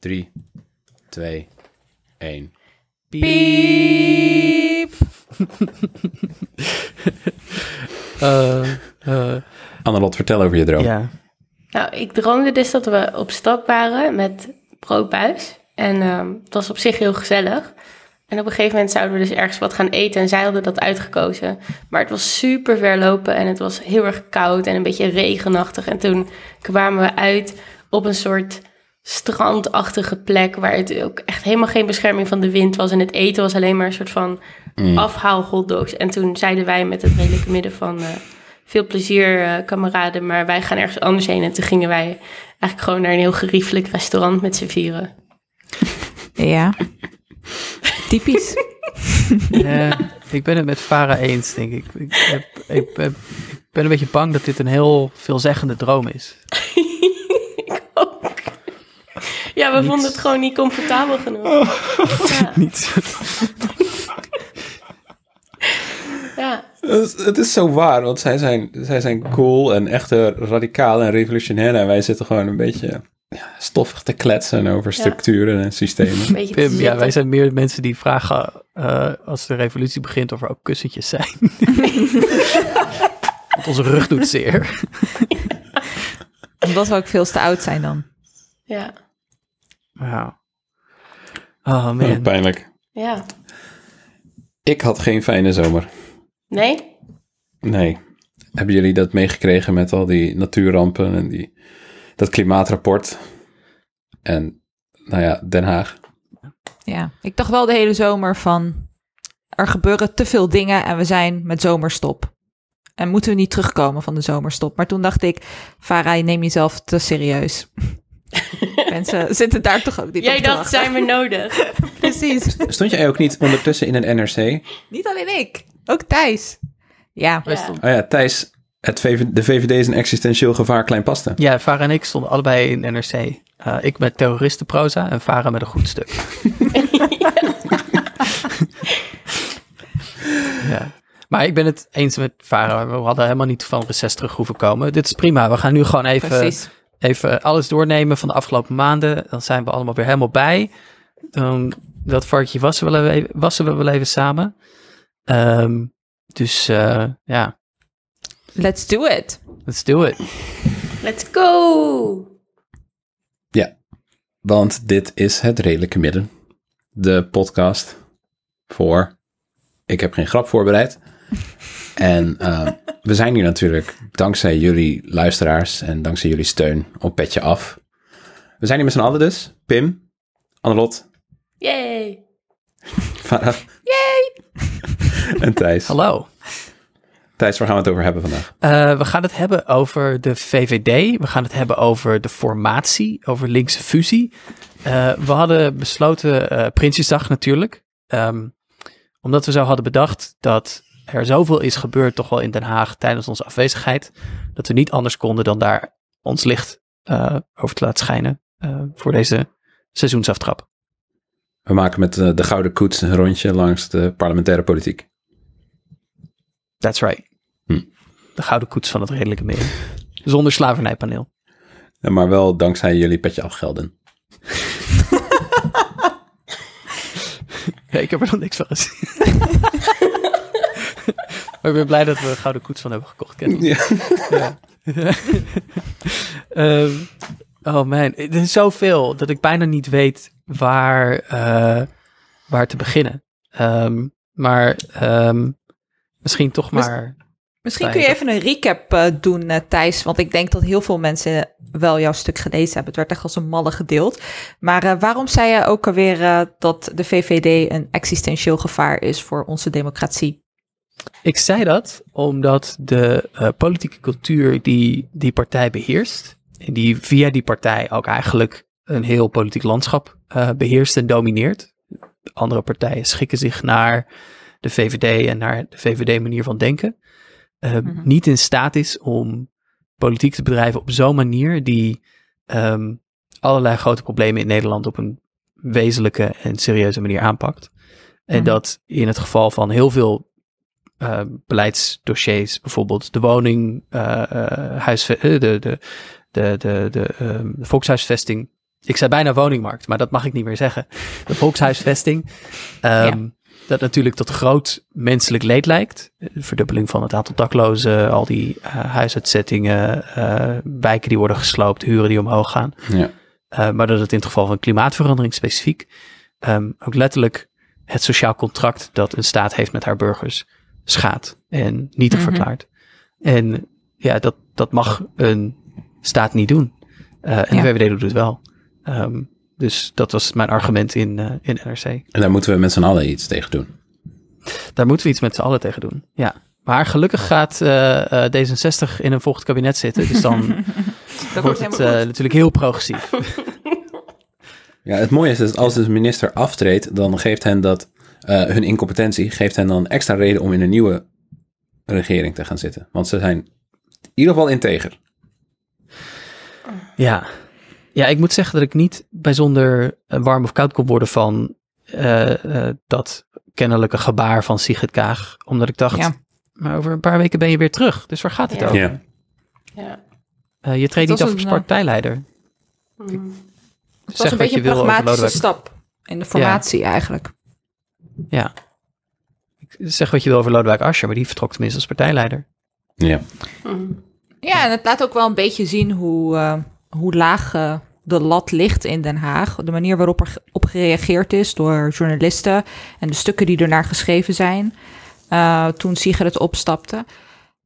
3, 2, 1. Piep. Eh, eh, Annelot, vertel over je droom. ja. Nou, ik droomde dus dat we op stap waren met broodbuis. En ehm, het was op zich heel gezellig. En op een gegeven moment zouden we dus ergens wat gaan eten. En zij hadden dat uitgekozen. Maar het was super ver lopen en het was heel erg koud en een beetje regenachtig. En toen kwamen we uit op een soort strandachtige plek... waar het ook echt helemaal geen bescherming van de wind was. En het eten was alleen maar een soort van afhaal hotdogs. En toen zeiden wij met het redelijke midden van... eh, veel plezier, eh, kameraden, maar wij gaan ergens anders heen. En toen gingen wij eigenlijk gewoon naar een heel geriefelijk restaurant met z'n vieren. Ja. Typisch. Ja, ik ben het met Farah eens, denk ik. Ik, heb, ik, heb- ik ben een beetje bang dat dit een heel veelzeggende droom is. Ja, we vonden het gewoon niet comfortabel genoeg. Ja, Niet. ja. Het is- Het is zo waar, want zij zijn, zij zijn cool en echt eh, radicaal en revolutionair. En wij zitten gewoon een beetje ja, stoffig te kletsen over structuren en systemen. Pim, ja, wij zijn meer mensen die vragen eh, als de revolutie begint of er ook kussentjes zijn. Want onze rug doet zeer. Omdat we ook veel te oud zijn dan. Ja, Wauw. Oh Oh, man. pijnlijk. ja. Ik had geen fijne zomer. Nee? Nee. Hebben jullie dat meegekregen met al die natuurrampen en die, dat klimaatrapport? En, nou ja, Den Haag. Ja. Ik dacht wel de hele zomer van... Er gebeuren te veel dingen en we zijn met zomerstop. En moeten we niet terugkomen van de zomerstop. Maar toen dacht ik... Farah, je neemt jezelf te serieus. Mensen zitten daar toch ook niet Jij op dacht, zijn we nodig? Precies. Stond jij ook niet ondertussen in een NRC? Niet alleen ik. Ook Thijs. Ja. Ja. Oh ja, Thijs, het VV de VVD is een existentieel gevaar Kleinpasten. ja, Farah en ik stonden allebei in NRC. Eh, ik met terroristenproza en Farah met een goed stuk. ja. Maar ik ben het eens met Farah. We hadden helemaal niet van reces terug hoeven komen. Dit is prima. We gaan nu gewoon even, Precies. Even alles doornemen van de afgelopen maanden. Dan zijn we allemaal weer helemaal bij. Dan, dat varkje wassen we wel even, wassen we wel even samen. Ehm, dus eh, ja, Let's do it. let's do it. Let's go! Want dit is het redelijke midden. De podcast voor. Ik heb geen grap voorbereid. En eh, we zijn hier natuurlijk dankzij jullie luisteraars en dankzij jullie steun op Petje Af. We zijn hier met z'n allen dus. Pim, Annelot, Yay! Farah. Yay! en Thijs. Hallo. Thijs, waar gaan we het over hebben vandaag? Eh, we gaan het hebben over de VVD. We gaan het hebben over de formatie, over linkse fusie. Eh, we hadden besloten, eh Prinsjesdag natuurlijk, ehm, omdat we zo hadden bedacht dat er zoveel is gebeurd, toch wel in Den Haag tijdens onze afwezigheid, dat we niet anders konden dan daar ons licht eh, over te laten schijnen eh, voor deze seizoensaftrap. We maken met eh, de Gouden Koets een rondje langs de parlementaire politiek. That's right. Hm. De gouden koets van het redelijke midden. Zonder slavernijpaneel. Ja, Maar wel dankzij jullie Petje Afgelden. Ja, ik heb er nog niks van gezien. maar ik ben blij dat we een gouden koets van hebben gekocht. Ken. Ja. Ja. Ehm, oh man, er is zoveel dat ik bijna niet weet waar, eh, waar te beginnen. Ehm, maar ehm, misschien toch maar... Misschien kun je even een recap eh, doen, eh, Thijs. Want ik denk dat heel veel mensen wel jouw stuk gelezen hebben. Het werd echt als een malle gedeeld. Maar eh, waarom zei je ook alweer eh, dat de VVD een existentieel gevaar is voor onze democratie? Ik zei dat omdat de eh, politieke cultuur die die partij beheerst, en die via die partij ook eigenlijk een heel politiek landschap eh, beheerst en domineert. Andere partijen schikken zich naar de VVD en naar de VVD-manier van denken. eh, Mhm. Niet in staat is om politiek te bedrijven op zo'n manier die ehm, allerlei grote problemen in Nederland op een wezenlijke en serieuze manier aanpakt. En Mhm. dat in het geval van heel veel eh, beleidsdossiers, bijvoorbeeld de woning, eh, eh, huisve- eh, de, de, de, de, de, ehm, de volkshuisvesting, ik zei bijna woningmarkt, maar dat mag ik niet meer zeggen. De volkshuisvesting. Ehm, Dat natuurlijk tot groot menselijk leed lijkt. De verdubbeling van het aantal daklozen, al die uh, huisuitzettingen, uh, wijken die worden gesloopt, huren die omhoog gaan. Ja. Uh, maar dat het in het geval van klimaatverandering specifiek um, ook letterlijk het sociaal contract dat een staat heeft met haar burgers schaadt en nietig mm -hmm. verklaart. En ja, dat, dat mag een staat niet doen. Uh, en ja. de VVD doet het wel. Um, dus dat was mijn argument in, uh, in NRC. En daar moeten we met z'n allen iets tegen doen. Daar moeten we iets met z'n allen tegen doen, ja. Maar gelukkig gaat uh, D66 in een volgend kabinet zitten. Dus dan wordt het natuurlijk heel progressief. Ja, het mooie is dat als de minister aftreedt, dan geeft hen dat uh, hun incompetentie geeft hen dan extra reden om in een nieuwe regering te gaan zitten. Want ze zijn in ieder geval integer. Ja. ja, ik moet zeggen dat ik niet bijzonder warm of koud kon worden van uh, uh, dat kennelijke gebaar van Sigrid Kaag. Omdat ik dacht, ja. maar over een paar weken ben je weer terug. Dus waar gaat het Ja. over? Ja. Ja. Uh, je treedt niet af als partijleider. Mm. Het was een beetje je een pragmatische stap in de formatie eigenlijk. Ja. Ik zeg wat je wil over Lodewijk Asscher, maar die vertrok tenminste als partijleider. Ja. Mm. Ja, en het laat ook wel een beetje zien hoe, uh, hoe laag uh, de lat ligt in Den Haag. De manier waarop er op gereageerd is door journalisten en de stukken die ernaar geschreven zijn. Uh, toen Sigrid opstapte.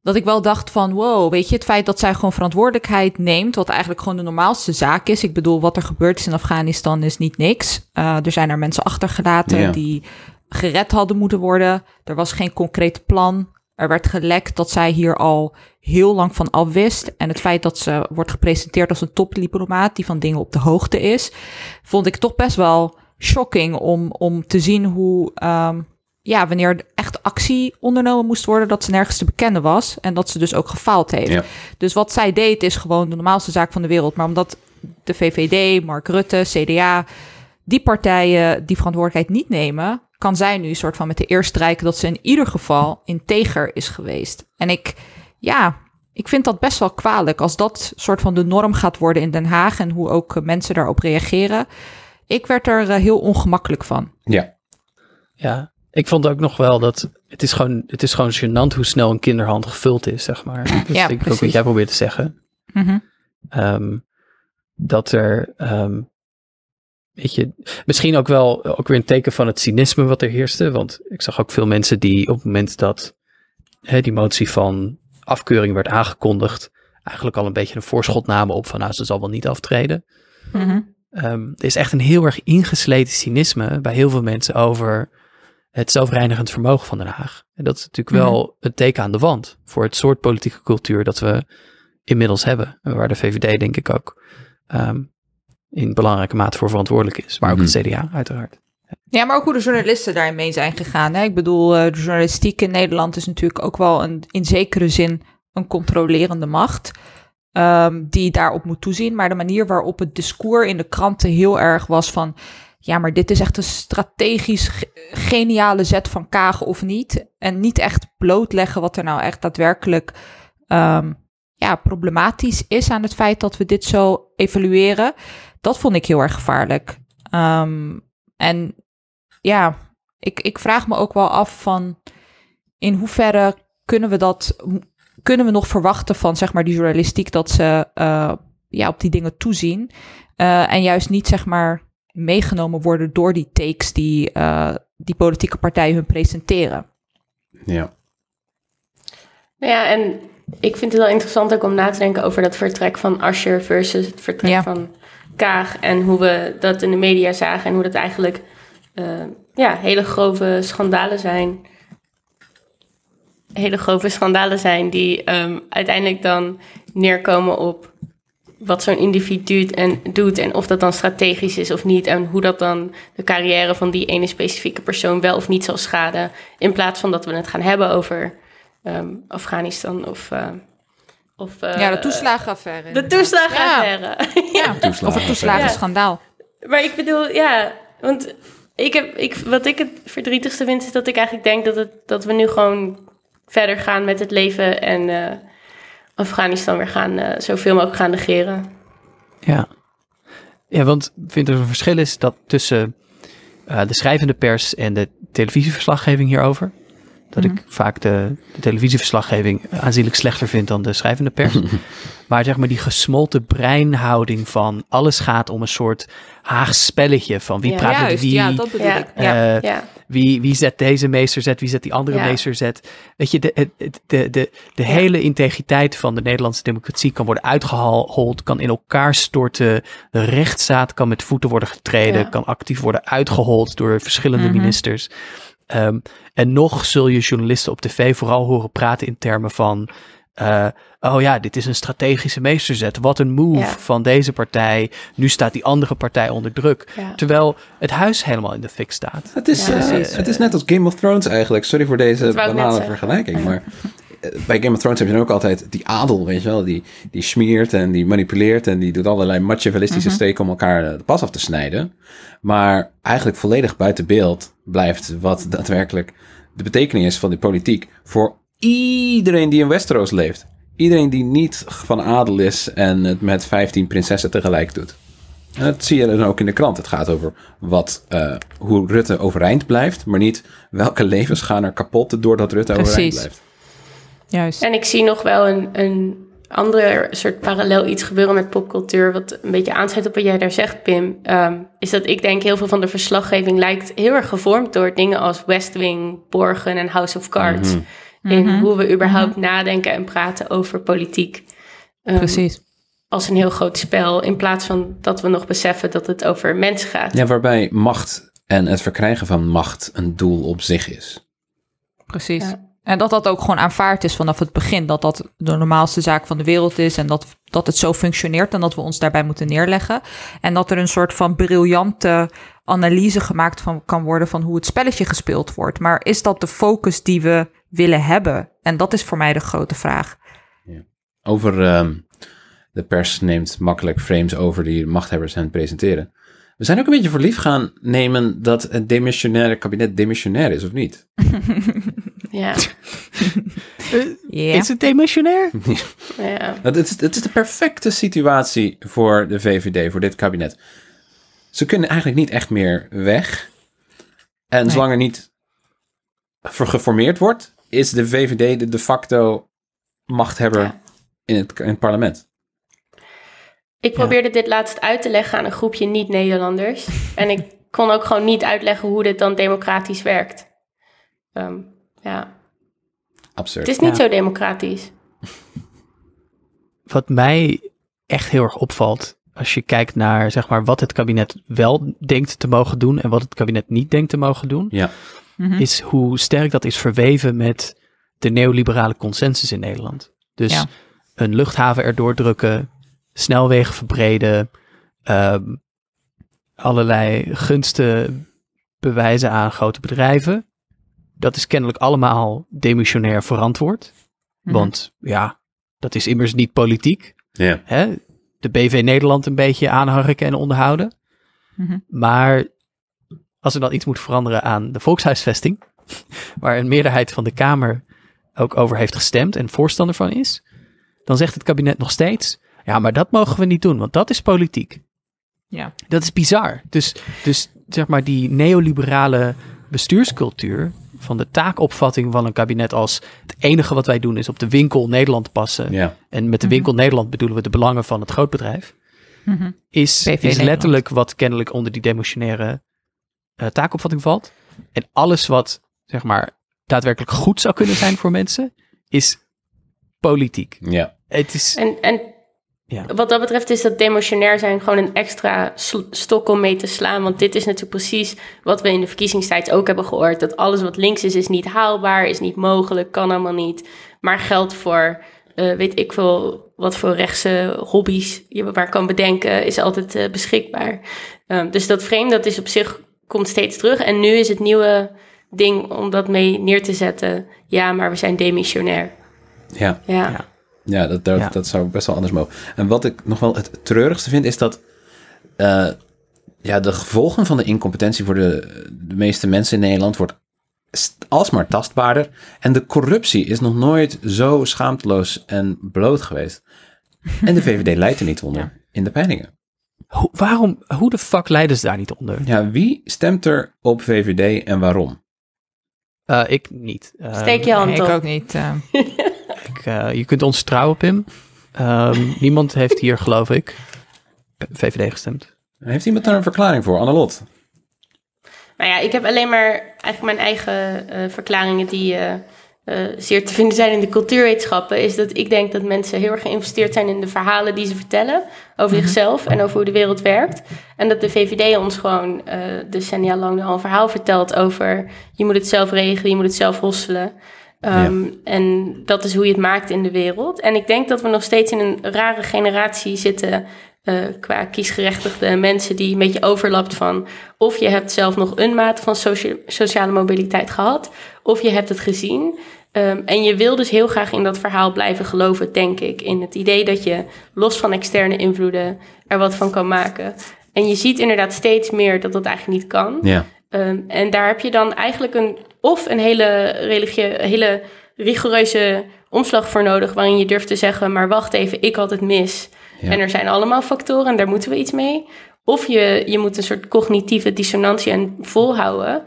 Dat ik wel dacht van, wow, weet je, het feit dat zij gewoon verantwoordelijkheid neemt, wat eigenlijk gewoon de normaalste zaak is. Ik bedoel, wat er gebeurd is in Afghanistan is niet niks. Uh, er zijn er mensen achtergelaten Ja. die gered hadden moeten worden. Er was geen concreet plan. Er werd gelekt dat zij hier al heel lang van afwist. En het feit dat ze wordt gepresenteerd als een topdiplomaat die van dingen op de hoogte is, vond ik toch best wel shocking om, om te zien hoe, um, ja, wanneer er echt actie ondernomen moest worden, dat ze nergens te bekennen was. En dat ze dus ook gefaald heeft. Ja. Dus wat zij deed is gewoon de normaalste zaak van de wereld. Maar omdat de VVD, Mark Rutte, CDA, die partijen die verantwoordelijkheid niet nemen, kan zij nu een soort van met de eer strijken dat ze in ieder geval integer is geweest. En ik, ja, ik vind dat best wel kwalijk als dat soort van de norm gaat worden in Den Haag en hoe ook mensen daarop reageren. Ik werd er uh, heel ongemakkelijk van. Ja. Ja, ik vond ook nog wel dat het is gewoon, het is gewoon gênant hoe snel een kinderhand gevuld is, zeg maar. Dat Ja, denk ik ook precies. wat jij probeert te zeggen. Mm -hmm. Um, dat er, um, weet je, misschien ook wel ook weer een teken van het cynisme wat er heerste. Want ik zag ook veel mensen die op het moment dat hè, die motie van afkeuring werd aangekondigd, eigenlijk al een beetje een voorschot namen op van nou, ze zal wel niet aftreden. Mm -hmm. um, er is echt een heel erg ingesleten cynisme bij heel veel mensen over het zelfreinigend vermogen van Den Haag. En dat is natuurlijk wel mm -hmm. een teken aan de wand voor het soort politieke cultuur dat we inmiddels hebben. En waar de VVD denk ik ook um, in belangrijke mate voor verantwoordelijk is. Maar ook Mhm. het CDA uiteraard. Ja, maar ook hoe de journalisten daarin mee zijn gegaan. Hè? Ik bedoel, uh, de journalistiek in Nederland is natuurlijk ook wel een, in zekere zin een controlerende macht. Um, die daarop moet toezien. Maar de manier waarop het discours in de kranten heel erg was van... Ja, maar dit is echt een strategisch ge- geniale zet van Kaag of niet. En niet echt blootleggen wat er nou echt daadwerkelijk um, ja, problematisch is aan het feit dat we dit zo evalueren. Dat vond ik heel erg gevaarlijk. Um, en ja, ik, ik vraag me ook wel af van in hoeverre kunnen we dat, kunnen we nog verwachten van zeg maar die journalistiek dat ze uh, ja, op die dingen toezien uh, en juist niet zeg maar meegenomen worden door die takes die uh, die politieke partijen hun presenteren. Ja. Ja, en ik vind het wel interessant ook om na te denken over dat vertrek van Ascher versus het vertrek ja. van Kaag en hoe we dat in de media zagen en hoe dat eigenlijk uh, ja, hele grove schandalen zijn. Hele grove schandalen zijn die um, uiteindelijk dan neerkomen op wat zo'n individu en, doet en of dat dan strategisch is of niet en hoe dat dan de carrière van die ene specifieke persoon wel of niet zal schaden in plaats van dat we het gaan hebben over um, Afghanistan of... Uh, of, uh, ja, de toeslagenaffaire. De toeslagenaffaire. Ja, ja. of het toeslagenschandaal. Ja. Maar ik bedoel, ja, want ik heb, ik, wat ik het verdrietigste vind, is dat ik eigenlijk denk dat, het, dat we nu gewoon verder gaan met het leven en uh, Afghanistan weer gaan uh, zoveel mogelijk gaan negeren. Ja. Ja, want ik vind er een verschil is dat tussen eh, de schrijvende pers en de televisieverslaggeving hierover. Dat ik vaak de, de televisieverslaggeving aanzienlijk slechter vind dan de schrijvende pers. maar zeg maar die gesmolten breinhouding van alles gaat om een soort Haags spelletje van wie Ja. praat met Juist, wie. ja, dat bedoel Ja. ik. Ja. eh, Ja, wie, wie zet deze meester zet, wie zet die andere Ja. meester zet. Weet je, de, de, de, de Ja. hele integriteit van de Nederlandse democratie kan worden uitgehold, kan in elkaar storten. De rechtsstaat kan met voeten worden getreden, Ja. kan actief worden uitgehold door verschillende Mhm. ministers. Ehm, en nog zul je journalisten op tv vooral horen praten in termen van. eh, oh ja, dit is een strategische meesterzet. Wat een move Ja. van deze partij. Nu staat die andere partij onder druk. ja. Terwijl het huis helemaal in de fik staat. Het is, Ja, eh, precies. het is net als Game of Thrones eigenlijk. Sorry voor deze banale vergelijking. Maar bij Game of Thrones heb je dan ook altijd die adel, weet je wel. Die, die smeert en die manipuleert en die doet allerlei machiavellistische Mhm. streken om elkaar eh, de pas af te snijden. Maar eigenlijk volledig buiten beeld blijft wat daadwerkelijk de betekenis is van die politiek voor iedereen die in Westeros leeft. Iedereen die niet van adel is en het met 15 prinsessen tegelijk doet. En dat zie je dan ook in de krant. Het gaat over wat, eh, hoe Rutte overeind blijft, maar niet welke levens gaan er kapot doordat Rutte overeind Precies. blijft. Juist. En ik zie nog wel een, een ander soort parallel iets gebeuren met popcultuur, wat een beetje aansluit op wat jij daar zegt, Pim. Ehm, is dat ik denk heel veel van de verslaggeving lijkt heel erg gevormd door dingen als West Wing, Borgen en House of Cards. Mhm. In Mhm. hoe we überhaupt nadenken en praten over politiek. Ehm, Precies. Als een heel groot spel, in plaats van dat we nog beseffen dat het over mensen gaat. Ja, waarbij macht en het verkrijgen van macht een doel op zich is. Precies. Ja. En dat dat ook gewoon aanvaard is vanaf het begin. Dat dat de normaalste zaak van de wereld is. En dat, dat het zo functioneert. En dat we ons daarbij moeten neerleggen. En dat er een soort van briljante analyse gemaakt van, kan worden van hoe het spelletje gespeeld wordt. Maar is dat de focus die we willen hebben? En dat is voor mij de grote vraag. Over ehm, de pers neemt makkelijk frames over die machthebbers hen presenteren. We zijn ook een beetje voor lief gaan nemen dat het demissionaire kabinet demissionair is, of niet? Ja, Ja. Is het demissionair? ja. Het is, het is de perfecte situatie voor de VVD, voor dit kabinet. Ze kunnen eigenlijk niet echt meer weg. En Nee. zolang er niet geformeerd wordt, is de VVD de de facto machthebber Ja. in, het, in het parlement. Ik probeerde dit laatst uit te leggen aan een groepje niet-Nederlanders. en ik kon ook gewoon niet uitleggen hoe dit dan democratisch werkt. Ehm, ja, Absurd. het is niet Ja. zo democratisch. Wat mij echt heel erg opvalt, als je kijkt naar zeg maar, wat het kabinet wel denkt te mogen doen en wat het kabinet niet denkt te mogen doen, Ja. Mhm. is hoe sterk dat is verweven met de neoliberale consensus in Nederland. Dus Ja. een luchthaven erdoor drukken, snelwegen verbreden, ehm, allerlei gunsten bewijzen aan grote bedrijven. Dat is kennelijk allemaal demissionair verantwoord. Mhm. Want ja, dat is immers niet politiek. Ja. Hè? De BV Nederland een beetje aanharken en onderhouden. Mhm. Maar als er dan iets moet veranderen aan de volkshuisvesting, waar een meerderheid van de Kamer ook over heeft gestemd en voorstander van is, dan zegt het kabinet nog steeds, ja, maar dat mogen we niet doen, want dat is politiek. Ja. Dat is bizar. Dus, dus zeg maar die neoliberale bestuurscultuur van de taakopvatting van een kabinet als het enige wat wij doen is op de winkel Nederland passen. Ja. En met de winkel Nederland bedoelen we de belangen van het grootbedrijf. Mhm. Is, is letterlijk wat kennelijk onder die demotionaire eh, taakopvatting valt. En alles wat zeg maar daadwerkelijk goed zou kunnen zijn voor mensen, is politiek. Ja. Het is. En, en Ja. wat dat betreft is dat demotionair zijn gewoon een extra stok om mee te slaan. Want dit is natuurlijk precies wat we in de verkiezingstijd ook hebben gehoord. Dat alles wat links is, is niet haalbaar, is niet mogelijk, kan allemaal niet. Maar geldt voor, eh, weet ik veel, wat voor rechtse hobby's je maar kan bedenken, is altijd eh, beschikbaar. Ehm, dus dat frame, dat is op zich, komt steeds terug. En nu is het nieuwe ding om dat mee neer te zetten. Ja, maar we zijn demissionair. Ja. Ja. Ja. Ja, dat, dat, Ja. dat zou best wel anders mogen. En wat ik nog wel het treurigste vind, is dat eh, ja, de gevolgen van de incompetentie voor de, de meeste mensen in Nederland wordt alsmaar tastbaarder. En de corruptie is nog nooit zo schaamteloos en bloot geweest. En de VVD leidt er niet onder in de peilingen. Hoe, waarom, hoe de fuck leiden ze daar niet onder? Ja, wie stemt er op VVD en waarom? Eh, ik niet. Ehm, Steek je hand Nee, ik op. ook niet. eh. eh, je kunt ons trouwen, Pim. Ehm, niemand heeft hier, geloof ik, VVD gestemd. Heeft iemand daar een verklaring voor? Annelot? Nou ja, ik heb alleen maar eigenlijk mijn eigen eh, verklaringen die eh, zeer te vinden zijn in de cultuurwetenschappen. Is dat ik denk dat mensen heel erg geïnvesteerd zijn in de verhalen die ze vertellen over zichzelf en over hoe de wereld werkt. En dat de VVD ons gewoon eh, decennia lang al een verhaal vertelt over je moet het zelf regelen, je moet het zelf hosselen. Ehm, En dat is hoe je het maakt in de wereld. En ik denk dat we nog steeds in een rare generatie zitten eh, qua kiesgerechtigde mensen die een beetje overlapt van of je hebt zelf nog een mate van socia- sociale mobiliteit gehad, of je hebt het gezien. Ehm, en je wil dus heel graag in dat verhaal blijven geloven, denk ik. In het idee dat je los van externe invloeden er wat van kan maken. En je ziet inderdaad steeds meer dat dat eigenlijk niet kan. Ja. Ehm, en daar heb je dan eigenlijk een, of een hele, religie, hele rigoureuze omslag voor nodig, waarin je durft te zeggen, maar wacht even, ik had het mis. Ja. En er zijn allemaal factoren en daar moeten we iets mee. Of je, je moet een soort cognitieve dissonantie en volhouden.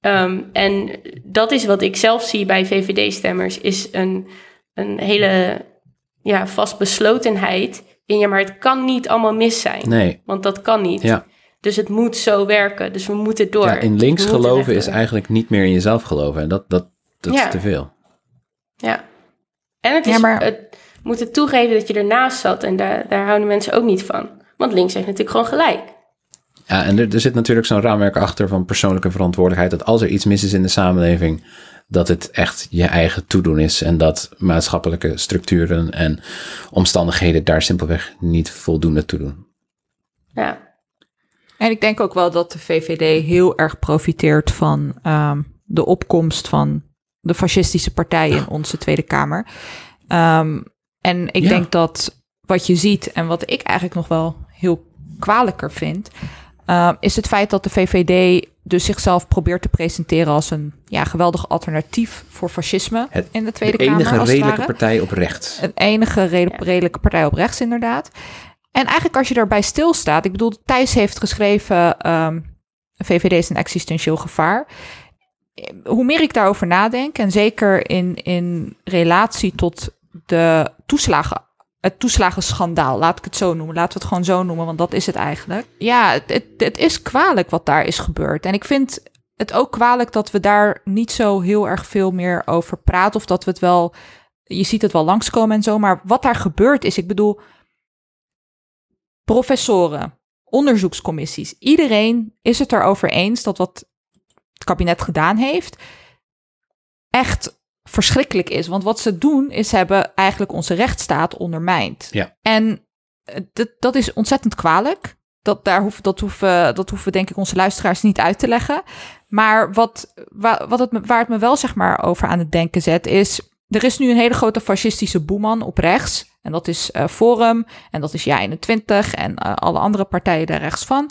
Ehm, en dat is wat ik zelf zie bij VVD-stemmers, is een, een hele ja, vastbeslotenheid in, ja, maar het kan niet allemaal mis zijn. Nee. Want dat kan niet. Ja. Dus het moet zo werken. Dus we moeten door. ja, in links We moeten geloven is eigenlijk niet meer in jezelf geloven. En dat, dat, dat Ja. is te veel. Ja. En het Ja, is maar- het moeten toegeven dat je ernaast zat. En daar, daar houden mensen ook niet van. Want links heeft natuurlijk gewoon gelijk. Ja, en er, er zit natuurlijk zo'n raamwerk achter van persoonlijke verantwoordelijkheid. Dat als er iets mis is in de samenleving, dat het echt je eigen toedoen is. En dat maatschappelijke structuren en omstandigheden daar simpelweg niet voldoende toe doen. Ja. En ik denk ook wel dat de VVD heel erg profiteert van ehm, de opkomst van de fascistische partijen in onze Tweede Kamer. Ehm, en ik Ja. denk dat wat je ziet en wat ik eigenlijk nog wel heel kwalijker vind, ehm, is het feit dat de VVD dus zichzelf probeert te presenteren als een ja, geweldig alternatief voor fascisme Het- in de Tweede de Kamer. enige als het redelijke partij op rechts. Een enige rede- redelijke partij op rechts, inderdaad. En eigenlijk als je daarbij stilstaat, ik bedoel, Thijs heeft geschreven, ehm VVD is een existentieel gevaar. Hoe meer ik daarover nadenk, en zeker in, in relatie tot de toeslagen, het toeslagenschandaal, laat ik het zo noemen, laten we het gewoon zo noemen, want dat is het eigenlijk. Ja, het, het, het is kwalijk wat daar is gebeurd. En ik vind het ook kwalijk dat we daar niet zo heel erg veel meer over praten, of dat we het wel je ziet het wel langskomen en zo, maar wat daar gebeurd is, ik bedoel, professoren, onderzoekscommissies, iedereen is het erover eens dat wat het kabinet gedaan heeft echt verschrikkelijk is. Want wat ze doen, is ze hebben eigenlijk onze rechtsstaat ondermijnd. Ja. En eh, dat, dat is ontzettend kwalijk. Dat, daar hoeven, dat, hoeven, dat hoeven denk ik onze luisteraars niet uit te leggen. Maar wat, wa- wat het, waar het me wel zeg maar over aan het denken zet, is... Er is nu een hele grote fascistische boeman op rechts. En dat is eh, Forum. En dat is Ja21. En eh, alle andere partijen daar rechts van.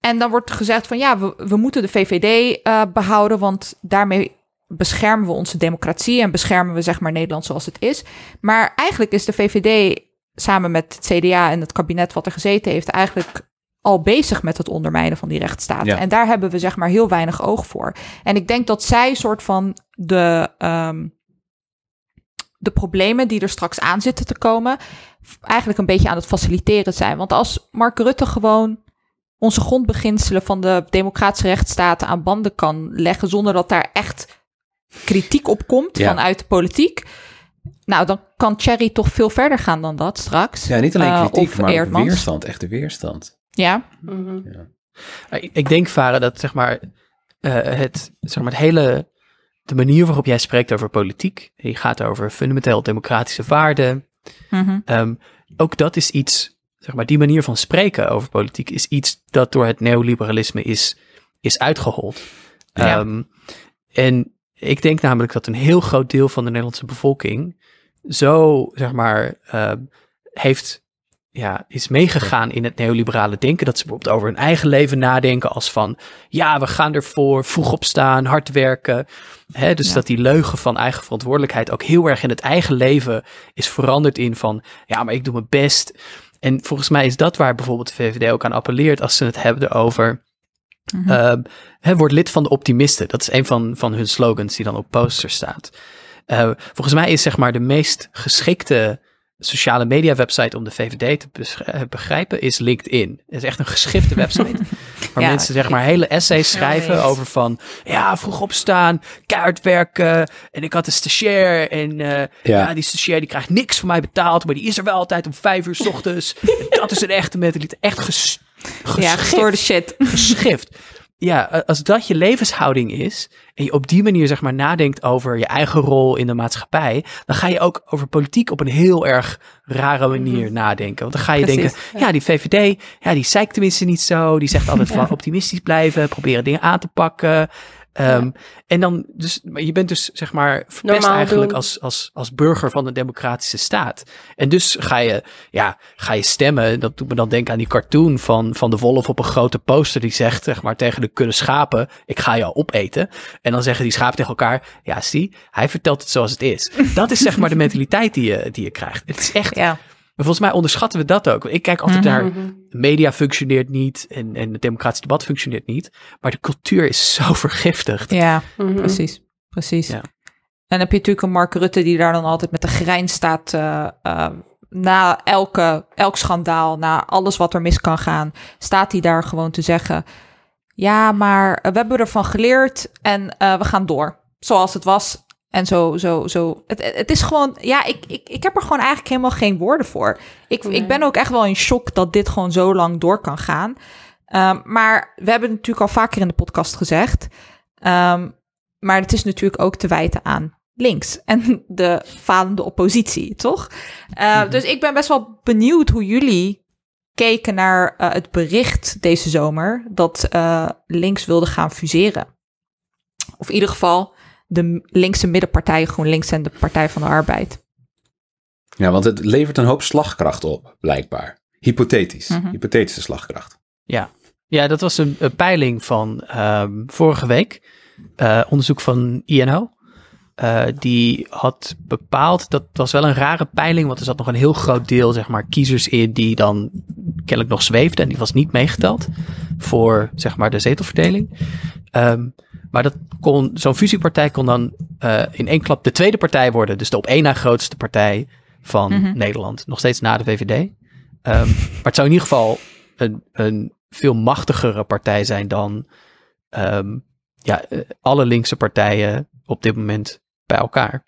En dan wordt gezegd van ja, we, we moeten de VVD eh, behouden. Want daarmee beschermen we onze democratie. En beschermen we zeg maar Nederland zoals het is. Maar eigenlijk is de VVD samen met het CDA en het kabinet wat er gezeten heeft... eigenlijk al bezig met het ondermijnen van die rechtsstaat. Ja. En daar hebben we zeg maar heel weinig oog voor. En ik denk dat zij soort van de, ehm, de problemen die er straks aan zitten te komen, eigenlijk een beetje aan het faciliteren zijn. Want als Mark Rutte gewoon onze grondbeginselen van de democratische rechtsstaten aan banden kan leggen, zonder dat daar echt kritiek op komt Ja. vanuit de politiek. Nou, dan kan Thierry toch veel verder gaan dan dat straks. Ja, niet alleen Eh, kritiek, maar Eerdmans. weerstand. Echte weerstand. Ja, Mhm. Ik, ik denk, Varen, dat zeg maar, eh, het, zeg maar het hele, de manier waarop jij spreekt over politiek, je gaat over fundamenteel democratische waarden, mhm. Ehm, ook dat is iets, zeg maar, die manier van spreken over politiek is iets dat door het neoliberalisme is, is uitgehold. Ja. Ehm, en ik denk namelijk dat een heel groot deel van de Nederlandse bevolking zo, zeg maar, ehm, heeft, ja, is meegegaan in het neoliberale denken. Dat ze bijvoorbeeld over hun eigen leven nadenken als van, ja, we gaan ervoor, vroeg opstaan, hard werken. Hè, dus Ja. dat die leugen van eigen verantwoordelijkheid ook heel erg in het eigen leven is veranderd in van, ja, maar ik doe mijn best. En volgens mij is dat waar bijvoorbeeld de VVD ook aan appelleert als ze het hebben over. Hè, word lid van de optimisten. Dat is een van, van hun slogans die dan op posters staat. Eh, volgens mij is zeg maar de meest geschikte sociale media website om de VVD te eh, begrijpen is LinkedIn. Het is echt een geschifte website waar Ja, mensen zeg maar hele essays schrijven over van ja vroeg opstaan, keihard werken en ik had een stagiair en eh, ja. die stagiair die krijgt niks van mij betaald, maar die is er wel altijd om vijf uur s ochtends. En dat is een echte mentaliteit, echt ges, ja, geschift gestoorde shit. geschift. Ja, als dat je levenshouding is en je op die manier zeg maar nadenkt over je eigen rol in de maatschappij, dan ga je ook over politiek op een heel erg rare manier nadenken. Want dan ga je Precies, denken, ja. ja. die VVD, ja, die zeikt tenminste niet zo, die zegt altijd van optimistisch blijven, proberen dingen aan te pakken. Ehm, En dan, dus, maar je bent dus zeg maar verpest Normaal eigenlijk doen. als, als, als burger van een democratische staat. En dus ga je, ja, ga je stemmen. Dat doet me dan denken aan die cartoon van, van de wolf op een grote poster die zegt, zeg maar, tegen de kudde schapen, ik ga jou opeten. En dan zeggen die schapen tegen elkaar, ja, zie, hij vertelt het zoals het is. Dat is zeg maar de mentaliteit die je, die je krijgt. Het is echt, Ja, maar volgens mij onderschatten we dat ook. Ik kijk altijd Mhm. naar, media functioneert niet en, en het democratisch debat functioneert niet. Maar de cultuur is zo vergiftigd. ja Mhm. precies. Precies. Ja. En dan heb je natuurlijk een Mark Rutte die daar dan altijd met de grijns staat. eh, eh, na elke, elk schandaal, na alles wat er mis kan gaan, staat hij daar gewoon te zeggen: Ja, maar we hebben ervan geleerd en eh, we gaan door. Zoals het was. En zo, zo, zo. Het, het is gewoon, ja, ik, ik, ik heb er gewoon eigenlijk helemaal geen woorden voor. Ik, Nee. ik ben ook echt wel in shock dat dit gewoon zo lang door kan gaan. Ehm, maar we hebben het natuurlijk al vaker in de podcast gezegd. Ehm, maar het is natuurlijk ook te wijten aan links en de falende oppositie, toch? Uh, Dus ik ben best wel benieuwd hoe jullie keken naar uh, het bericht deze zomer dat uh, links wilde gaan fuseren. Of in ieder geval de linkse middenpartij GroenLinks en de Partij van de Arbeid. Ja, want het levert een hoop slagkracht op, blijkbaar. Hypothetisch. Mm -hmm. Hypothetische slagkracht. Ja, ja dat was een, een peiling van um, vorige week. Uh, onderzoek van INO. Uh, die had bepaald, dat was wel een rare peiling, want er zat nog een heel groot deel, zeg maar, kiezers in die dan kennelijk nog zweefden en die was niet meegeteld voor, zeg maar, de zetelverdeling. Um, maar dat kon, zo'n fusiepartij kon dan uh, in één klap de tweede partij worden, dus de op één na grootste partij van mm -hmm. Nederland, nog steeds na de VVD. Um, maar het zou in ieder geval een, een veel machtigere partij zijn dan um, ja, alle linkse partijen op dit moment bij elkaar.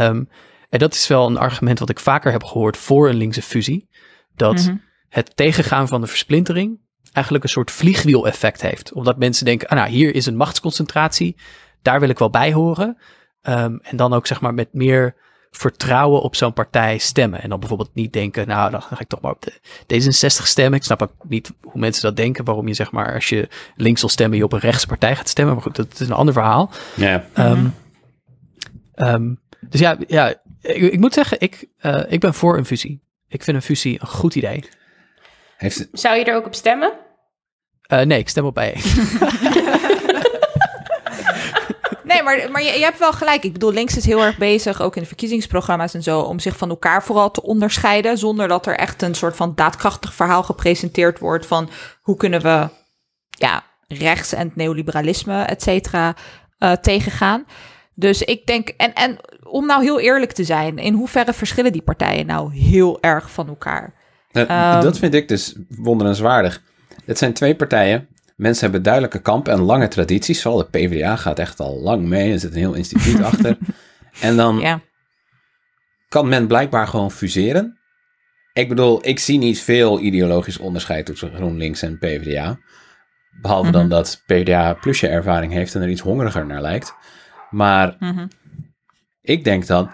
Um, en dat is wel een argument wat ik vaker heb gehoord voor een linkse fusie. Dat mm -hmm. het tegengaan van de versplintering eigenlijk een soort vliegwiel-effect heeft. Omdat mensen denken, ah, nou, hier is een machtsconcentratie, daar wil ik wel bij horen. Um, en dan ook zeg maar met meer vertrouwen op zo'n partij stemmen. En dan bijvoorbeeld niet denken, nou, dan ga ik toch maar op de D66 stemmen. Ik snap ook niet hoe mensen dat denken. Waarom je zeg maar, als je links wil stemmen, je op een rechtse partij gaat stemmen. Maar goed, dat is een ander verhaal. Ja. Um, um, dus ja, ja ik, ik moet zeggen, ik, uh, ik ben voor een fusie. Ik vind een fusie een goed idee. Heeft. Zou je er ook op stemmen? Uh, nee, ik stem op bij. Nee, maar, maar je, je, hebt wel gelijk. Ik bedoel, links is heel erg bezig, ook in de verkiezingsprogramma's en zo, om zich van elkaar vooral te onderscheiden, zonder dat er echt een soort van daadkrachtig verhaal gepresenteerd wordt van hoe kunnen we ja, rechts en het neoliberalisme, et cetera, uh, tegengaan. Dus ik denk, en, en om nou heel eerlijk te zijn, in hoeverre verschillen die partijen nou heel erg van elkaar? Uh, um, dat vind ik dus wonderenswaardig. Het zijn twee partijen. Mensen hebben duidelijke kampen en lange tradities. Vooral de PvdA gaat echt al lang mee. Er zit een heel instituut achter. En dan ja. kan men blijkbaar gewoon fuseren. Ik bedoel, ik zie niet veel ideologisch onderscheid tussen GroenLinks en PvdA. Behalve mm -hmm. dan dat PvdA plusje ervaring heeft en er iets hongeriger naar lijkt. Maar mm -hmm. ik denk dan,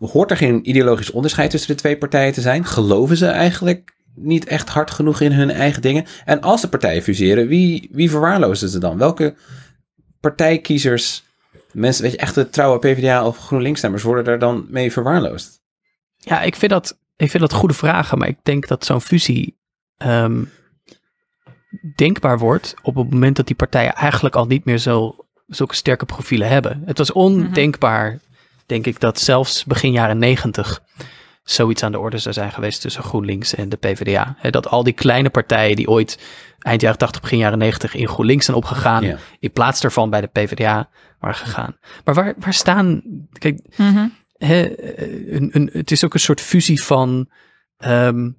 hoort er geen ideologisch onderscheid tussen de twee partijen te zijn? Geloven ze eigenlijk niet echt hard genoeg in hun eigen dingen? En als de partijen fuseren, wie, wie verwaarlozen ze dan? Welke partijkiezers, mensen, weet je, echte trouwe PvdA of GroenLinks-stemmers worden daar dan mee verwaarloosd? Ja, ik vind dat, ik vind dat goede vragen, maar ik denk dat zo'n fusie um, denkbaar wordt op het moment dat die partijen eigenlijk al niet meer zo, zulke sterke profielen hebben. Het was ondenkbaar, mm -hmm. Denk ik, dat zelfs begin jaren negentig zoiets aan de orde zou zijn geweest tussen GroenLinks en de PvdA. Hè, dat al die kleine partijen die ooit eind jaren 80, begin jaren 90 in GroenLinks zijn opgegaan, Ja. in plaats daarvan bij de PvdA waren gegaan. Maar waar, waar staan, kijk, Mhm. een, het is ook een soort fusie van, ehm,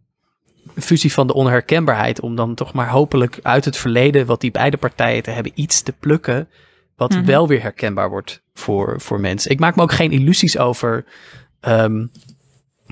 fusie van de onherkenbaarheid, om dan toch maar hopelijk uit het verleden wat die beide partijen te hebben iets te plukken, wat Mhm. wel weer herkenbaar wordt voor, voor mensen. Ik maak me ook geen illusies over ehm,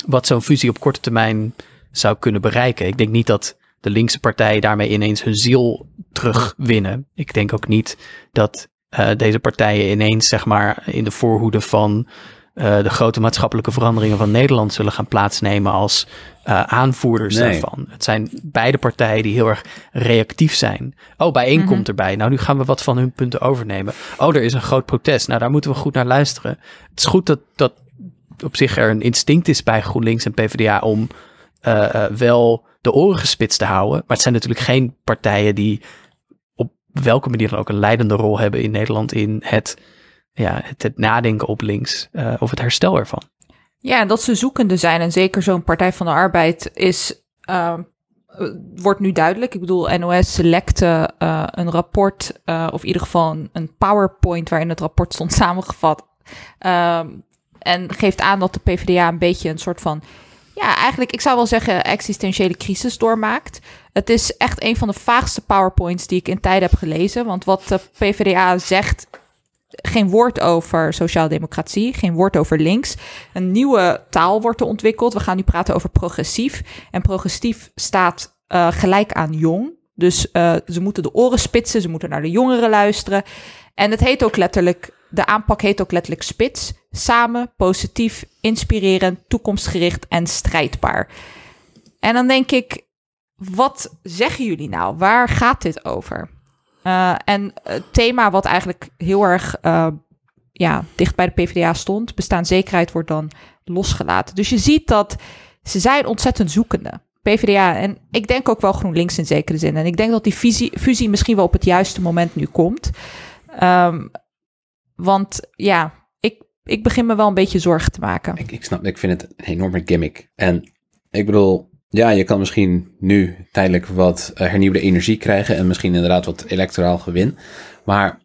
wat zo'n fusie op korte termijn zou kunnen bereiken. Ik denk niet dat de linkse partijen daarmee ineens hun ziel terugwinnen. Ik denk ook niet dat eh, deze partijen ineens, zeg maar, in de voorhoede van eh, de grote maatschappelijke veranderingen van Nederland zullen gaan plaatsnemen als eh, aanvoerders Nee. daarvan. Het zijn beide partijen die heel erg reactief zijn. Oh, bijeen Mhm. komt erbij. Nou, nu gaan we wat van hun punten overnemen. Oh, er is een groot protest. Nou, daar moeten we goed naar luisteren. Het is goed dat, dat op zich er een instinct is bij GroenLinks en PvdA om eh, eh, wel de oren gespitst te houden. Maar het zijn natuurlijk geen partijen die op welke manier dan ook een leidende rol hebben in Nederland in het, ja, het, nadenken op links eh, of het herstel ervan. Ja, en dat ze zoekende zijn. En zeker zo'n Partij van de Arbeid is, ehm, eh, wordt nu duidelijk. Ik bedoel, NOS selecte eh, een rapport, eh, of in ieder geval een, een PowerPoint waarin het rapport stond samengevat. Ehm, en geeft aan dat de PvdA een beetje een soort van, ja, eigenlijk, ik zou wel zeggen, existentiële crisis doormaakt. Het is echt een van de vaagste PowerPoints die ik in tijden heb gelezen. Want wat de PvdA zegt, geen woord over sociaaldemocratie, geen woord over links. Een nieuwe taal wordt er ontwikkeld. We gaan nu praten over progressief. En progressief staat eh, gelijk aan jong. Dus eh, ze moeten de oren spitsen, ze moeten naar de jongeren luisteren. En het heet ook letterlijk, de aanpak heet ook letterlijk spits. Samen, positief, inspirerend, toekomstgericht en strijdbaar. En dan denk ik, wat zeggen jullie nou? Waar gaat dit over? Uh, en het thema wat eigenlijk heel erg uh, ja, dicht bij de PvdA stond, bestaanszekerheid wordt dan losgelaten. Dus je ziet dat ze zijn ontzettend zoekende. PvdA en ik denk ook wel GroenLinks in zekere zin. En ik denk dat die fusie, fusie misschien wel op het juiste moment nu komt. Um, want ja, ik, ik begin me wel een beetje zorgen te maken. Ik, ik snap, ik vind het een enorme gimmick. En ik bedoel, ja, je kan misschien nu tijdelijk wat uh, hernieuwde energie krijgen en misschien inderdaad wat electoraal gewin. Maar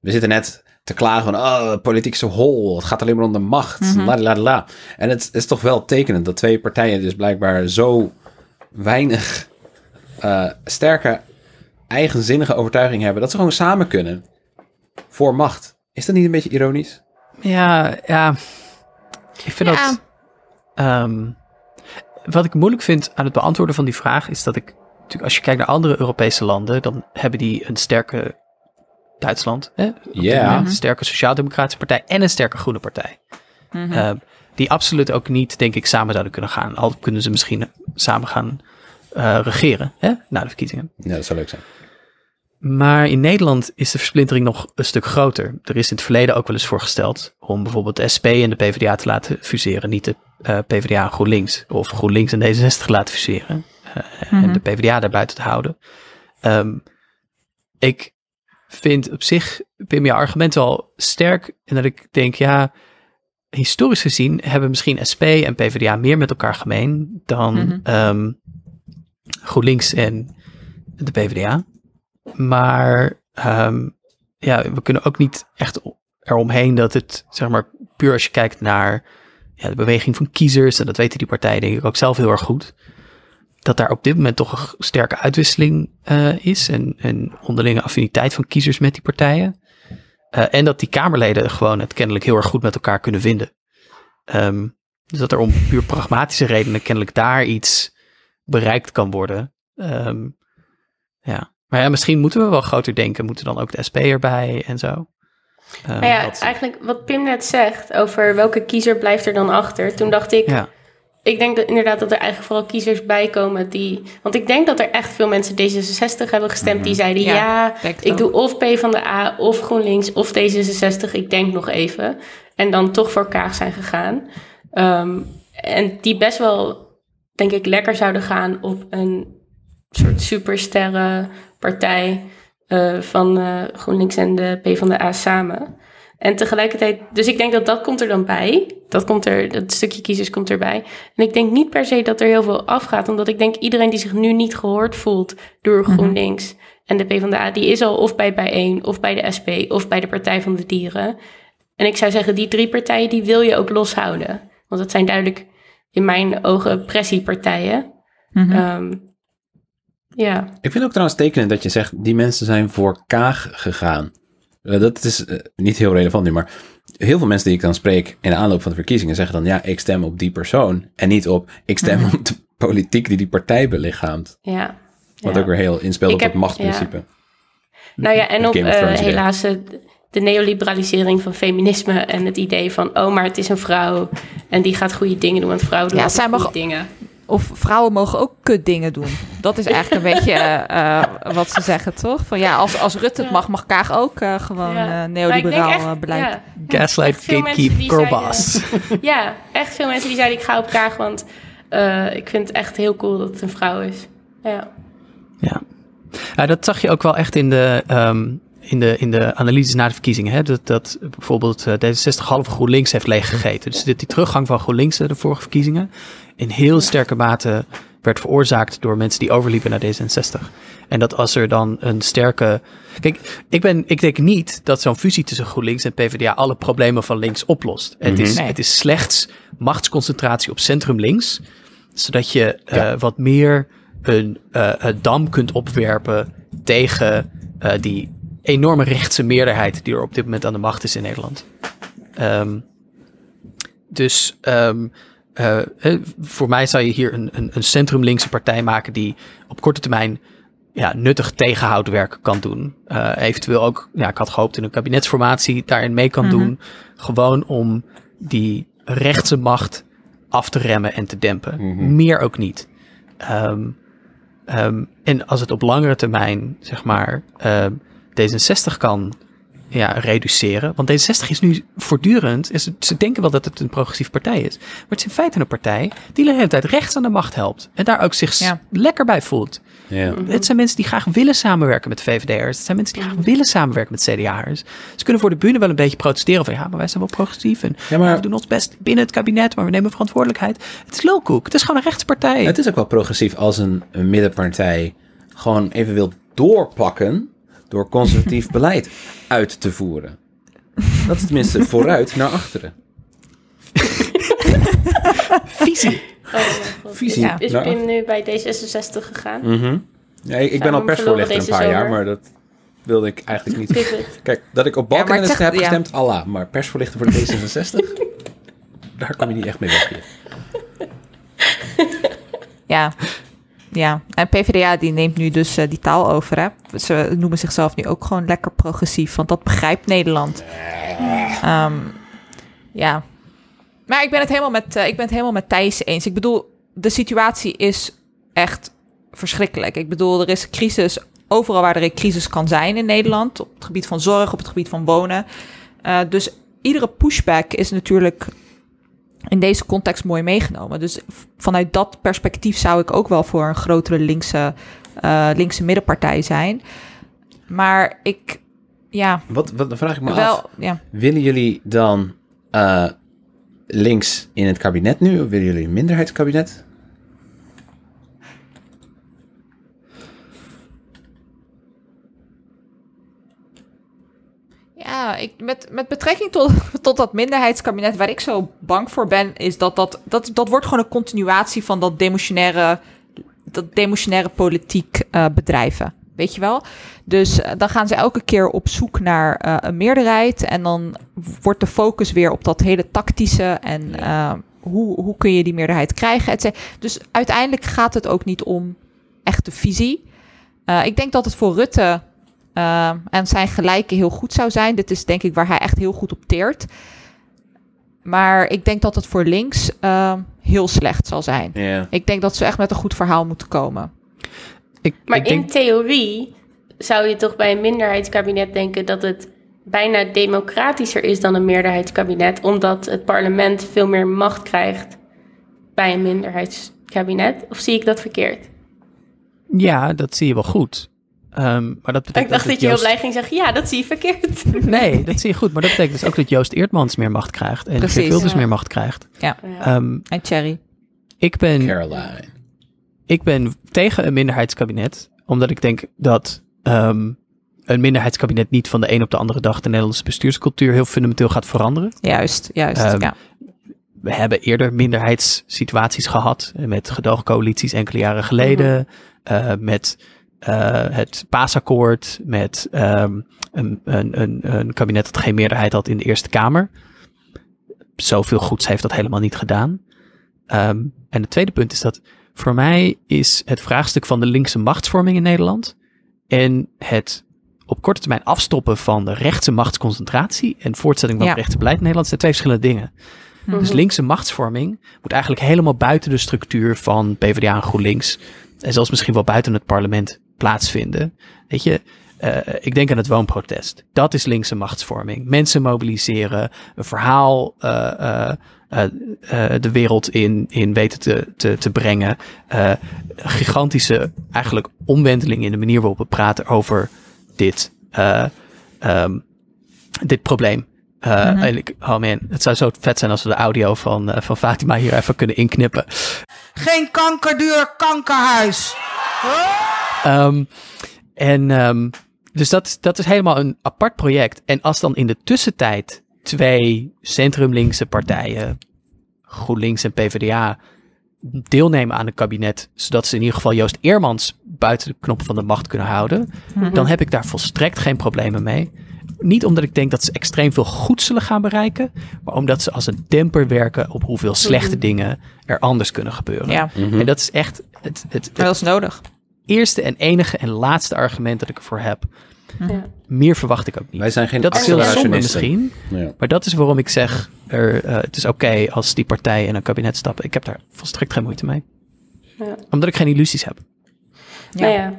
we zitten net te klagen van, oh, politiek zo hol, het gaat alleen maar om de macht, mm -hmm. la, la, la. En het is toch wel tekenend dat twee partijen dus blijkbaar zo weinig uh, sterke, eigenzinnige overtuiging hebben, dat ze gewoon samen kunnen voor macht. Is dat niet een beetje ironisch? Ja, ja. Ik vind ja. dat... Um, wat ik moeilijk vind aan het beantwoorden van die vraag is dat ik, natuurlijk als je kijkt naar andere Europese landen, dan hebben die een sterke Duitsland, hè? Yeah. een sterke sociaal-democratische partij en een sterke groene partij. Mm -hmm. uh, die absoluut ook niet, denk ik, samen zouden kunnen gaan. Al kunnen ze misschien samen gaan uh, regeren hè? na de verkiezingen. Ja, dat zou leuk zijn. Maar in Nederland is de versplintering nog een stuk groter. Er is in het verleden ook wel eens voorgesteld om bijvoorbeeld de SP en de PvdA te laten fuseren. Niet de uh, PvdA en GroenLinks. Of GroenLinks en D66 laten fuseren. Uh, mm -hmm. En de PvdA daar buiten te houden. Um, ik vind op zich, Pim, je argument wel sterk. En dat ik denk, ja, historisch gezien hebben misschien SP en PvdA meer met elkaar gemeen dan mm -hmm. um, GroenLinks en de PvdA. Maar um, ja, we kunnen ook niet echt eromheen dat het, zeg maar, puur als je kijkt naar ja, de beweging van kiezers, en dat weten die partijen denk ik ook zelf heel erg goed, dat daar op dit moment toch een sterke uitwisseling uh, is en, onderlinge affiniteit van kiezers met die partijen. Uh, en dat die Kamerleden gewoon het kennelijk heel erg goed met elkaar kunnen vinden. Um, dus dat er om puur pragmatische redenen kennelijk daar iets bereikt kan worden. Um, ja. Maar ja, misschien moeten we wel groter denken. Moeten dan ook de SP erbij en zo. Uh, nou ja, wat... eigenlijk wat Pim net zegt over welke kiezer blijft er dan achter. Toen dacht ik, ja. ik denk dat, inderdaad dat er eigenlijk vooral kiezers bij komen die... Want ik denk dat er echt veel mensen D66 hebben gestemd die zeiden... Ja, ja ik doe of P van de A of GroenLinks of D66. Ik denk nog even. En dan toch voor Kaag zijn gegaan. Um, en die best wel, denk ik, lekker zouden gaan op een soort supersterren partij uh, van uh, GroenLinks en de PvdA samen. En tegelijkertijd, dus ik denk dat dat komt er dan bij. Dat komt er, dat stukje kiezers komt erbij. En ik denk niet per se dat er heel veel afgaat, omdat ik denk iedereen die zich nu niet gehoord voelt door GroenLinks en de PvdA, die is al of bij Bijeen, of bij de SP, of bij de Partij van de Dieren. En ik zou zeggen, die drie partijen, die wil je ook loshouden. Want dat zijn duidelijk in mijn ogen pressiepartijen. Ehm, ja. Ik vind ook trouwens tekenend dat je zegt, die mensen zijn voor Kaag gegaan. Eh, dat is eh, niet heel relevant nu, maar heel veel mensen die ik dan spreek in de aanloop van de verkiezingen zeggen dan, ja, ik stem op die persoon. En niet op, ik stem op de politiek die die partij belichaamt. Ja. Wat ja. ook weer heel inspeelt op heb- het machtsprincipe. Nou ja, en op eh, helaas de neoliberalisering van feminisme en het idee van, oh, maar het is een vrouw en die gaat goede dingen doen, want vrouwen doen Ja, zij mag- dingen. Of vrouwen mogen ook kut dingen doen. Dat is eigenlijk een beetje eh, eh, wat ze zeggen, toch? Van ja, als, als Rutte het mag, mag Kaag ook eh, gewoon eh, ik neoliberaal echt- beleid. ja, Gaslight, gatekeep, girlboss. Ja, echt veel mensen die zeiden, ik ga op Kaag, want eh, ik vind het echt heel cool dat het een vrouw is. Ja. Ja. ja, dat zag je ook wel echt in de, ehm, in de, in de analyses na de verkiezingen. Hè? Dat, dat bijvoorbeeld eh, D66 halve GroenLinks heeft leeggegeten. Dus dit, die teruggang van GroenLinks eh, de vorige verkiezingen in heel sterke mate werd veroorzaakt door mensen die overliepen naar D66. En dat als er dan een sterke... Kijk, ik, ben, ik denk niet dat zo'n fusie tussen GroenLinks en PvdA alle problemen van links oplost. Het, is, Nee. het is slechts machtsconcentratie op centrum links zodat je eh, wat meer een een dam kunt opwerpen tegen die enorme rechtse meerderheid die er op dit moment aan de macht is in Nederland. Ehm, dus ehm, eh, eh, voor mij zou je hier een, een, een centrum-linkse partij maken die op korte termijn ja, nuttig tegenhoudwerk kan doen. Eh, eventueel ook, ja, ik had gehoopt in een kabinetsformatie daarin mee kan doen. Gewoon om die rechtse macht af te remmen en te dempen. Meer ook niet. Ehm, ehm, en als het op langere termijn, zeg maar, ehm, D66 kan ja, reduceren. Want D66 is nu voortdurend, is, ze denken wel dat het een progressieve partij is. Maar het is in feite een partij die de hele tijd rechts aan de macht helpt. En daar ook zich Ja. lekker bij voelt. Ja. Het zijn mensen die graag willen samenwerken met VVD'ers. Het zijn mensen die graag willen samenwerken met CDA'ers. Ze kunnen voor de bühne wel een beetje protesteren van ja, maar wij zijn wel progressief en Ja, maar- we doen ons best binnen het kabinet, maar we nemen verantwoordelijkheid. Het is lulkoek. Het is gewoon een rechtspartij. Het is ook wel progressief als een, een middenpartij gewoon even wil doorpakken door conservatief beleid uit te voeren. Dat is tenminste vooruit naar achteren. Visie. Oh. Visie. Ja. Is naar Pim nu bij D66 gegaan? Mhm. Ja, ik, ik ben al persvoorlichter een paar jaar, maar dat wilde ik eigenlijk niet. Kijk, dat ik op Ja, het zegt- heb ja. gestemd, Allah. Maar persvoorlichter voor de D66, daar kom je niet echt mee weg hier. Ja. Ja, en PvdA die neemt nu dus eh, die taal over. Hè? Ze noemen zichzelf nu ook gewoon lekker progressief, want dat begrijpt Nederland. Ehm, ja. Maar ik ben, het helemaal met, eh, ik ben het helemaal met Thijs eens. Ik bedoel, de situatie is echt verschrikkelijk. Ik bedoel, er is crisis overal waar er een crisis kan zijn in Nederland. Op het gebied van zorg, op het gebied van wonen. Eh, dus iedere pushback is natuurlijk in deze context mooi meegenomen. Dus vanuit dat perspectief zou ik ook wel voor een grotere linkse, eh, linkse middenpartij zijn. Maar ik, ja, Wat, wat dan vraag ik me af. ja. Willen jullie dan eh, links in het kabinet nu? Of willen jullie een minderheidskabinet? Ja, ik, met, met betrekking tot, tot dat minderheidskabinet, waar ik zo bang voor ben, is dat dat, dat, dat wordt gewoon een continuatie van dat demotionaire, dat demotionaire politiek eh, bedrijven. Weet je wel? Dus eh, dan gaan ze elke keer op zoek naar eh, een meerderheid. En dan wordt de focus weer op dat hele tactische. En hoe, hoe kun je die meerderheid krijgen? et cetera. Dus uiteindelijk gaat het ook niet om echte visie. Ik denk dat het voor Rutte eh, en zijn gelijke heel goed zou zijn. Dit is denk ik waar hij echt heel goed op teert. Maar ik denk dat het voor links eh, heel slecht zal zijn. Ik denk dat ze echt met een goed verhaal moeten komen. Ik, Maar ik denk, in theorie zou je toch bij een minderheidskabinet denken dat het bijna democratischer is dan een meerderheidskabinet, omdat het parlement veel meer macht krijgt bij een minderheidskabinet. Of zie ik dat verkeerd? ja, dat zie je wel goed. Ehm, maar dat betekent Ik dacht dat je heel Joost- blij ging zeggen, ja, dat zie je verkeerd. Nee, dat zie je goed. Maar dat betekent dus ook dat Joost Eertmans meer macht krijgt. En. Geert Wilders Ja. meer macht krijgt. Ja. Ehm, En Cherry. ik, ben, Caroline. ik ben tegen een minderheidskabinet. Omdat ik denk dat ehm, een minderheidskabinet niet van de een op de andere dag de Nederlandse bestuurscultuur heel fundamenteel gaat veranderen. Juist, juist. Ja. We hebben eerder minderheidssituaties gehad. eh, Met gedoogcoalities enkele jaren geleden. eh, met eh, het paasakkoord. Met ehm, een, een, een, een kabinet dat geen meerderheid had in de Eerste Kamer. Zoveel goeds heeft dat helemaal niet gedaan. Ehm, en het tweede punt is dat voor mij is het vraagstuk van de linkse machtsvorming in Nederland. En het op korte termijn afstoppen van de rechtse machtsconcentratie. En voortzetting van Ja. het rechtse beleid in Nederland zijn twee verschillende dingen. Dus Mhm. linkse machtsvorming moet eigenlijk helemaal buiten de structuur van PvdA en GroenLinks. En zelfs misschien wel buiten het parlement plaatsvinden. Weet je, eh, ik denk aan het woonprotest. Dat is linkse machtsvorming. Mensen mobiliseren, een verhaal eh, eh, de wereld in, in weten te, te, te brengen. Eh, gigantische eigenlijk omwenteling in de manier waarop we praten over dit, eh, ehm, dit probleem. Eh, en ik, oh man, het zou zo vet zijn als we de audio van, van Fatima hier even kunnen inknippen. Geen kankerduur kankerhuis. Ehm, en ehm, dus dat, dat is helemaal een apart project. En als dan in de tussentijd twee centrumlinkse partijen, GroenLinks en PvdA, deelnemen aan het kabinet, zodat ze in ieder geval Joost Eermans buiten de knop van de macht kunnen houden, dan heb ik daar volstrekt geen problemen mee. Niet omdat ik denk dat ze extreem veel goed zullen gaan bereiken, maar omdat ze als een demper werken op hoeveel slechte dingen er anders kunnen gebeuren. Ja, En dat is echt het, het, maar dat is nodig. Eerste en enige en laatste argument dat ik ervoor heb. Ja. Meer verwacht ik ook niet. Wij zijn geen dat is heel zonde accelerationisten. misschien, Ja. maar dat is waarom ik zeg, er, eh, het is oké als die partijen in een kabinet stappen. Ik heb daar volstrekt geen moeite mee. Ja. Omdat ik geen illusies heb. Ja. Nou ja,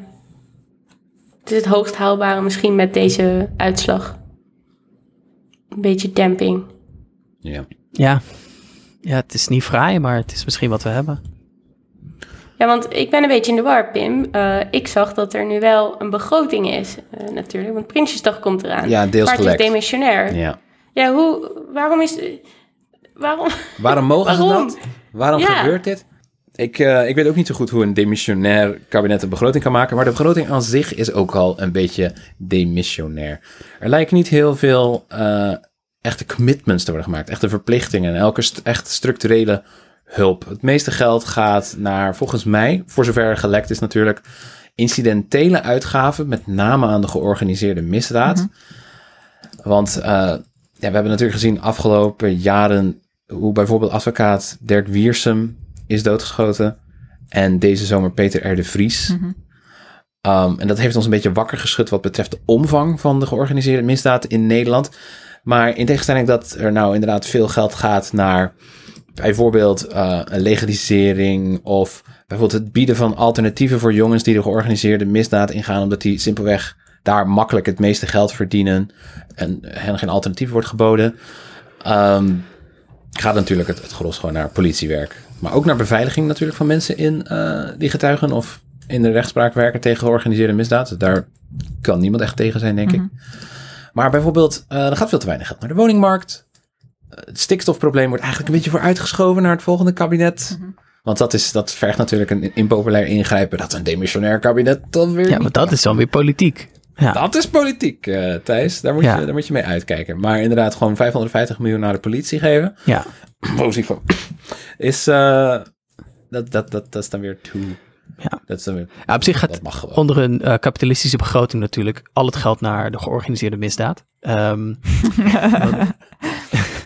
het is het hoogst haalbare misschien met deze uitslag. Een beetje demping. Ja. Ja. ja, het is niet fraai, maar het is misschien wat we hebben. Ja, want ik ben een beetje in de war, Pim. Eh, ik zag dat er nu wel een begroting is, eh, natuurlijk. Want Prinsjesdag komt eraan. Ja, deels maar het is gelekt. demissionair. Ja, ja. hoe, waarom is... Waarom? Waarom mogen ze dat? Waarom Ja. gebeurt dit? Ik, eh, ik weet ook niet zo goed hoe een demissionair kabinet een begroting kan maken, maar de begroting aan zich is ook al een beetje demissionair. Er lijken niet heel veel eh, echte commitments te worden gemaakt, echte verplichtingen en elke st- echt structurele hulp. Het meeste geld gaat naar, volgens mij, voor zover er gelekt is natuurlijk, incidentele uitgaven, met name aan de georganiseerde misdaad. Want eh, ja, we hebben natuurlijk gezien afgelopen jaren hoe bijvoorbeeld advocaat Dirk Wiersum is doodgeschoten. En deze zomer Peter R. de Vries. Um, en dat heeft ons een beetje wakker geschud wat betreft de omvang van de georganiseerde misdaad in Nederland. Maar in tegenstelling dat er nou inderdaad veel geld gaat naar bijvoorbeeld eh, een legalisering of bijvoorbeeld het bieden van alternatieven voor jongens die de georganiseerde misdaad ingaan, omdat die simpelweg daar makkelijk het meeste geld verdienen en hen geen alternatief wordt geboden. Ehm, gaat natuurlijk het, het gros gewoon naar politiewerk. Maar ook naar beveiliging natuurlijk van mensen in, eh, die getuigen of in de rechtspraak werken tegen georganiseerde misdaad. Daar kan niemand echt tegen zijn, denk ik. Maar bijvoorbeeld, eh, er gaat veel te weinig geld naar de woningmarkt. Het stikstofprobleem wordt eigenlijk een beetje vooruitgeschoven naar het volgende kabinet. Want dat, is, dat vergt natuurlijk een impopulair ingrijpen. Dat een demissionair kabinet dan weer Ja, maar dat is dan weer politiek. Ja, dat is politiek, eh, Thijs. Daar moet, Ja. je, daar moet je mee uitkijken. Maar inderdaad, gewoon 550 miljoen naar de politie geven. ja. Positief van. Is, eh, dat, dat, dat, dat is dan weer too... Ja. Dat is dan weer... Ja, op zich gaat onder een eh, kapitalistische begroting natuurlijk al het geld naar de georganiseerde misdaad. Ehm,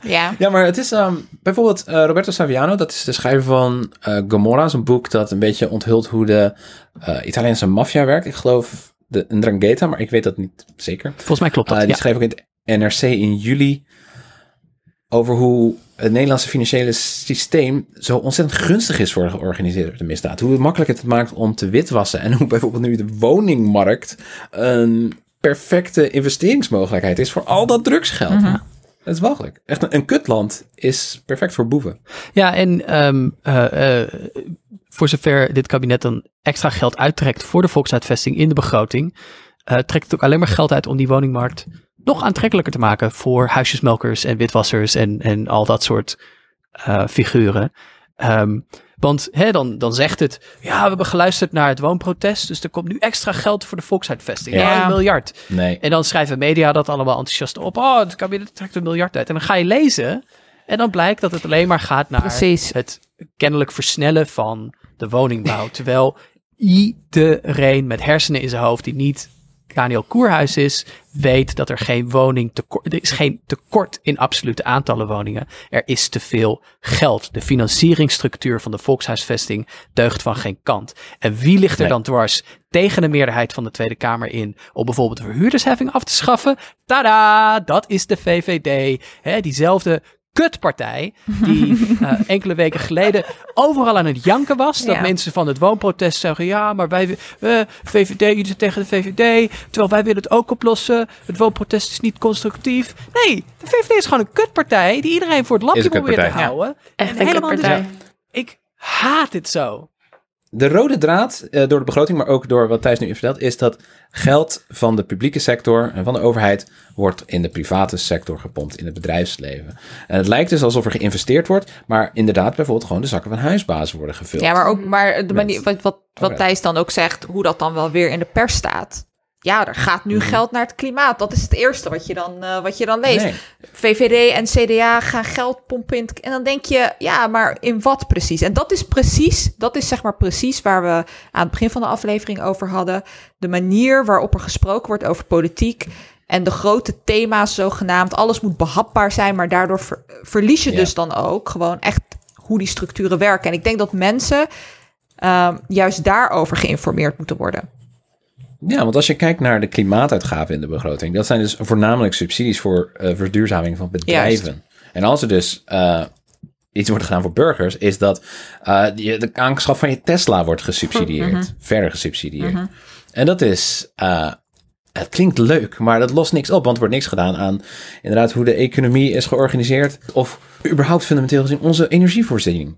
Ja. Ja, maar het is ehm, bijvoorbeeld eh, Roberto Saviano, dat is de schrijver van eh Gomorra, is een boek dat een beetje onthult hoe de eh, Italiaanse maffia werkt. Ik geloof de Ndrangheta, maar ik weet dat niet zeker. volgens mij klopt dat. Die ja. schreef ook in het NRC in juli over hoe het Nederlandse financiële systeem zo ontzettend gunstig is voor de georganiseerde misdaad. Hoe makkelijk het maakt om te witwassen en hoe bijvoorbeeld nu de woningmarkt een perfecte investeringsmogelijkheid is voor al dat drugsgeld. Dat is walgelijk. Echt een, een kutland is perfect voor boeven. Ja, en ehm, eh, eh, voor zover dit kabinet dan extra geld uittrekt voor de volkshuisvesting in de begroting, eh, trekt het ook alleen maar geld uit om die woningmarkt nog aantrekkelijker te maken voor huisjesmelkers en witwassers en, en al dat soort figuren. Ehm, want hè, dan, dan zegt het, ja, we hebben geluisterd naar het woonprotest, dus er komt nu extra geld voor de volkshuisvesting. Ja, Ja. een miljard. Nee. En dan schrijven media dat allemaal enthousiast op. Oh, het kabinet trekt een miljard uit. En dan ga je lezen en dan blijkt dat het alleen maar gaat naar Precies. het kennelijk versnellen van de woningbouw. Terwijl iedereen met hersenen in zijn hoofd die niet Daniel Koerhuis is, weet dat er geen woning tekort, er is geen tekort in absolute aantallen woningen. Er is te veel geld. De financieringsstructuur van de volkshuisvesting deugt van geen kant. En wie ligt er Nee. dan dwars tegen de meerderheid van de Tweede Kamer in om bijvoorbeeld de verhuurdersheffing af te schaffen? Tada, dat is de VVD. Diezelfde kutpartij die eh, enkele weken geleden overal aan het janken was. Dat Ja. mensen van het woonprotest zeggen, ja, maar wij, eh, VVD, jullie zijn tegen de VVD, terwijl wij willen het ook oplossen. Het woonprotest is niet constructief. Nee, de VVD is gewoon een kutpartij die iedereen voor het lapje probeert te houden. Echt En een helemaal kutpartij. dus- Ik haat dit zo. De rode draad eh, door de begroting, maar ook door wat Thijs nu heeft verteld, is dat geld van de publieke sector en van de overheid wordt in de private sector gepompt, in het bedrijfsleven. En het lijkt dus alsof er geïnvesteerd wordt, maar inderdaad bijvoorbeeld gewoon de zakken van huisbazen worden gevuld. Ja, maar ook maar de manier wat, wat, wat. Thijs dan ook zegt, hoe dat dan wel weer in de pers staat. Ja, er gaat nu Mhm. geld naar het klimaat. Dat is het eerste wat je dan, eh, wat je dan leest. Nee. VVD en CDA gaan geld pompen in En dan denk je, ja, maar in wat precies? En dat is precies, dat is zeg maar precies waar we aan het begin van de aflevering over hadden. De manier waarop er gesproken wordt over politiek. En de grote thema's zogenaamd. Alles moet behapbaar zijn, maar daardoor ver- verlies je Ja. dus dan ook gewoon echt hoe die structuren werken. En ik denk dat mensen ehm, juist daarover geïnformeerd moeten worden. Ja, want als je kijkt naar de klimaatuitgaven in de begroting, dat zijn dus voornamelijk subsidies voor eh, verduurzaming van bedrijven. En als er dus eh, iets wordt gedaan voor burgers, is dat eh, de aanschaf van je Tesla wordt gesubsidieerd, verder gesubsidieerd. En dat is, het klinkt leuk, maar dat lost niks op, want er wordt niks gedaan aan inderdaad hoe de economie is georganiseerd of überhaupt fundamenteel gezien onze energievoorziening.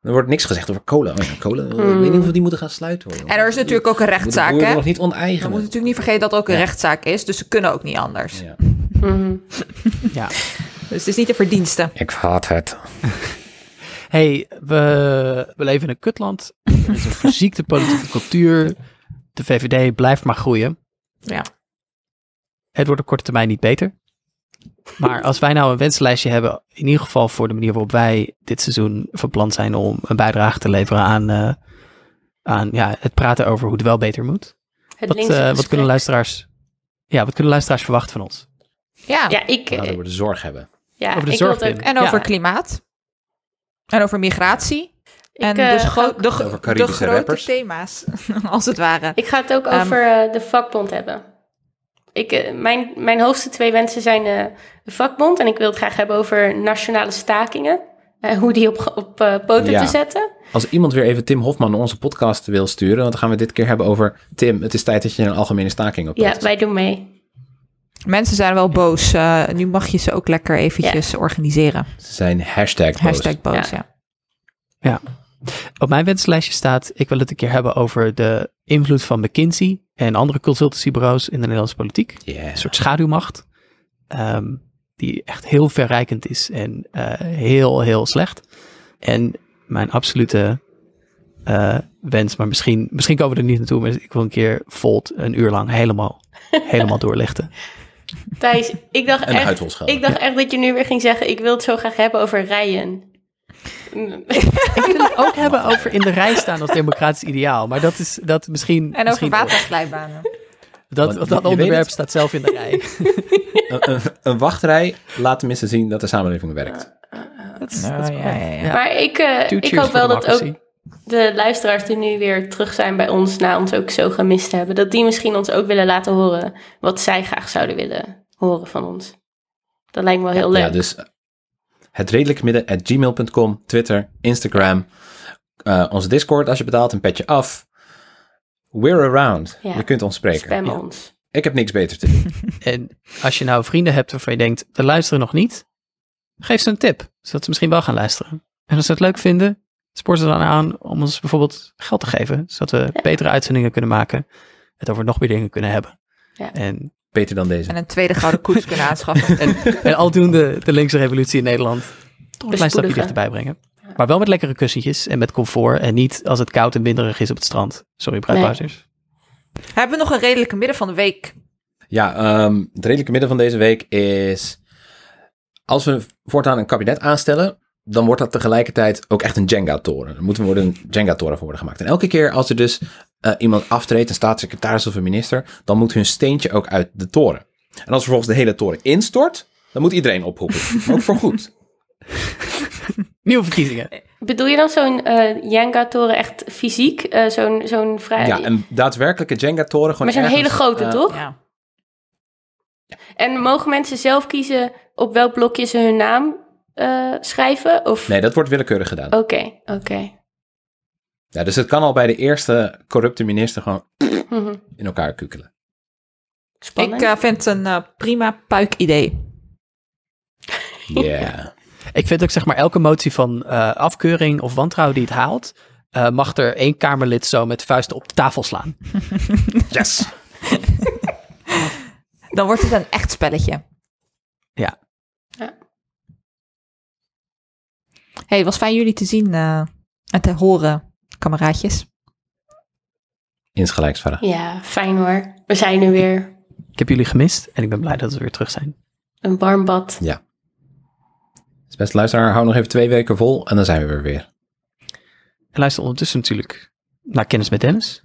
Er wordt niks gezegd over kolen. Oh ja, kolen, ik weet niet of we die moeten gaan sluiten. Hoor. En er is natuurlijk ook een We moeten de rechtszaak, hè? nog niet We moeten natuurlijk niet vergeten dat er ook een Ja. rechtszaak is. Dus ze kunnen ook niet anders. Ja. Mhm. Ja. Dus het is niet de verdienste. Ik haat het. hey, we, we leven in een kutland. Er is een verziekte politieke cultuur. De VVD blijft maar groeien. Ja. Het wordt op korte termijn niet beter. Maar als wij nou een wenslijstje hebben, in ieder geval voor de manier waarop wij dit seizoen van plan zijn om een bijdrage te leveren aan, eh, aan ja, het praten over hoe het wel beter moet. Het Wat, eh, wat kunnen luisteraars, ja, wat kunnen luisteraars verwachten van ons? Ja. Ja, ik, eh, over de zorg hebben. ja, over de ik zorg, ook. En over Ja. klimaat. En over migratie. Ik, en eh, dus ook- de, Over de Caribische grote rappers. thema's, als het ware. Ik ga het ook Ehm, over eh, de vakbond hebben. Ik, eh, mijn, mijn hoogste twee wensen zijn eh, de vakbond. En ik wil het graag hebben over nationale stakingen. Eh, hoe die op, op eh, poten Ja. te zetten. Als iemand weer even Tim Hofman naar onze podcast wil sturen, want dan gaan we dit keer hebben over Tim, het is tijd dat je een algemene staking op Ja, wij doen mee. Mensen zijn wel boos. eh, nu mag je ze ook lekker eventjes organiseren. Ze zijn hashtag boos. Hashtag boos, Ja. ja. Op mijn wenslijstje staat, ik wil het een keer hebben over de invloed van McKinsey en andere consultancybureaus in de Nederlandse politiek. Yeah. Een soort schaduwmacht, ehm, die echt heel verrijkend is en eh, heel, heel slecht. En mijn absolute eh, wens, maar misschien, misschien komen we er niet naartoe, maar ik wil een keer Volt een uur lang helemaal, helemaal doorlichten. Thijs, ik dacht, echt, ik dacht echt dat je nu weer ging zeggen... ik wil het zo graag hebben over rijen. Ik wil het ook hebben over in de rij staan als democratisch ideaal, maar dat is dat misschien... En over waterglijbanen. Dat, Want dat onderwerp staat zelf in de rij. Een, een, een wachtrij laat tenminste zien dat de samenleving werkt. Dat is- Ja, dat is ja, waar. ja, ja. Maar ik, eh, ik hoop wel dat ook de luisteraars die nu weer terug zijn bij ons... na ons ook zo gemist hebben... dat die misschien ons ook willen laten horen... wat zij graag zouden willen horen van ons. Dat lijkt me wel heel leuk. Ja, dus het redelijke midden at gmail.com, Twitter, Instagram, eh, onze Discord als je betaalt, een petje af. We're around. Ja. Je kunt ons spreken. Spam Ja. ons. Ik heb niks beter te doen. En als je nou vrienden hebt waarvan je denkt, de luisteren nog niet, geef ze een tip, zodat ze misschien wel gaan luisteren. En als ze het leuk vinden, spoor ze dan aan om ons bijvoorbeeld geld te geven, zodat we Ja. betere uitzendingen kunnen maken, het over nog meer dingen kunnen hebben. Ja. En, Beter dan deze. En een tweede gouden koets kunnen aanschaffen. en, en aldoende de linkse revolutie in Nederland toch een klein stapje dichterbij brengen. Maar wel met lekkere kussentjes en met comfort en niet als het koud en winderig is op het strand. Sorry, bruidbuizers. Hebben we nog een redelijke midden van de week? Ja, ehm, het redelijke midden van deze week is... Als we voortaan een kabinet aanstellen... dan wordt dat tegelijkertijd ook echt een Jenga-toren. Er moet er worden een Jenga-toren voor worden gemaakt. En elke keer als er dus eh, iemand aftreedt... een staatssecretaris of een minister... dan moet hun steentje ook uit de toren. En als vervolgens de hele toren instort... dan moet iedereen ophoepen. ook voor goed. Nieuwe verkiezingen. Bedoel je dan zo'n eh Jenga-toren echt fysiek? Eh, zo'n zo'n vrij... Ja, een daadwerkelijke Jenga-toren. gewoon maar zo'n ergens, hele grote, toch? Ja. En mogen mensen zelf kiezen op welk blokje ze hun naam eh, schrijven? Of... Nee, dat wordt willekeurig gedaan. Oké, oké. Ja, dus het kan al bij de eerste corrupte minister gewoon Mhm. in elkaar kukelen. Spannend. Ik eh, vind het een eh, prima puik-idee. Ja. Ik vind ook zeg maar elke motie van eh, afkeuring of wantrouwen die het haalt, eh, mag er één Kamerlid zo met vuisten op de tafel slaan. Yes. Dan wordt het een echt spelletje. Ja. Ja. hey, was fijn jullie te zien eh, en te horen, kameraadjes. Insgelijks, Farah. Ja, fijn hoor. We zijn er weer. Ik heb jullie gemist en ik ben blij dat we weer terug zijn. Een warm bad. Dus beste luisteraar, hou nog even twee weken vol en dan zijn we weer weer. En luister ondertussen natuurlijk naar Kennis met Dennis.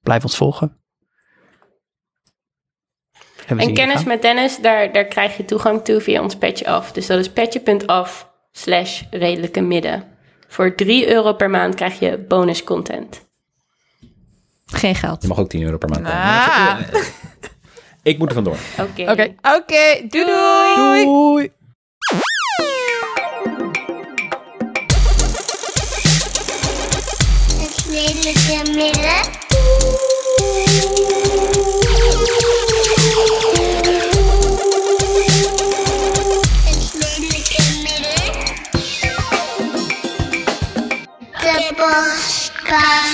Blijf ons volgen. En, kennis gaan. met Dennis, daar, daar krijg je toegang toe via ons petje af. Dus dat is petje.af slash redelijke midden. Voor 3 euro per maand krijg je bonus content. Geen geld. Je mag ook 10 euro per maand. Ah. Ik moet er vandoor. Oké. Oké, Oké, doei doei! doei! Het lelijke midden. Midden. De podcast.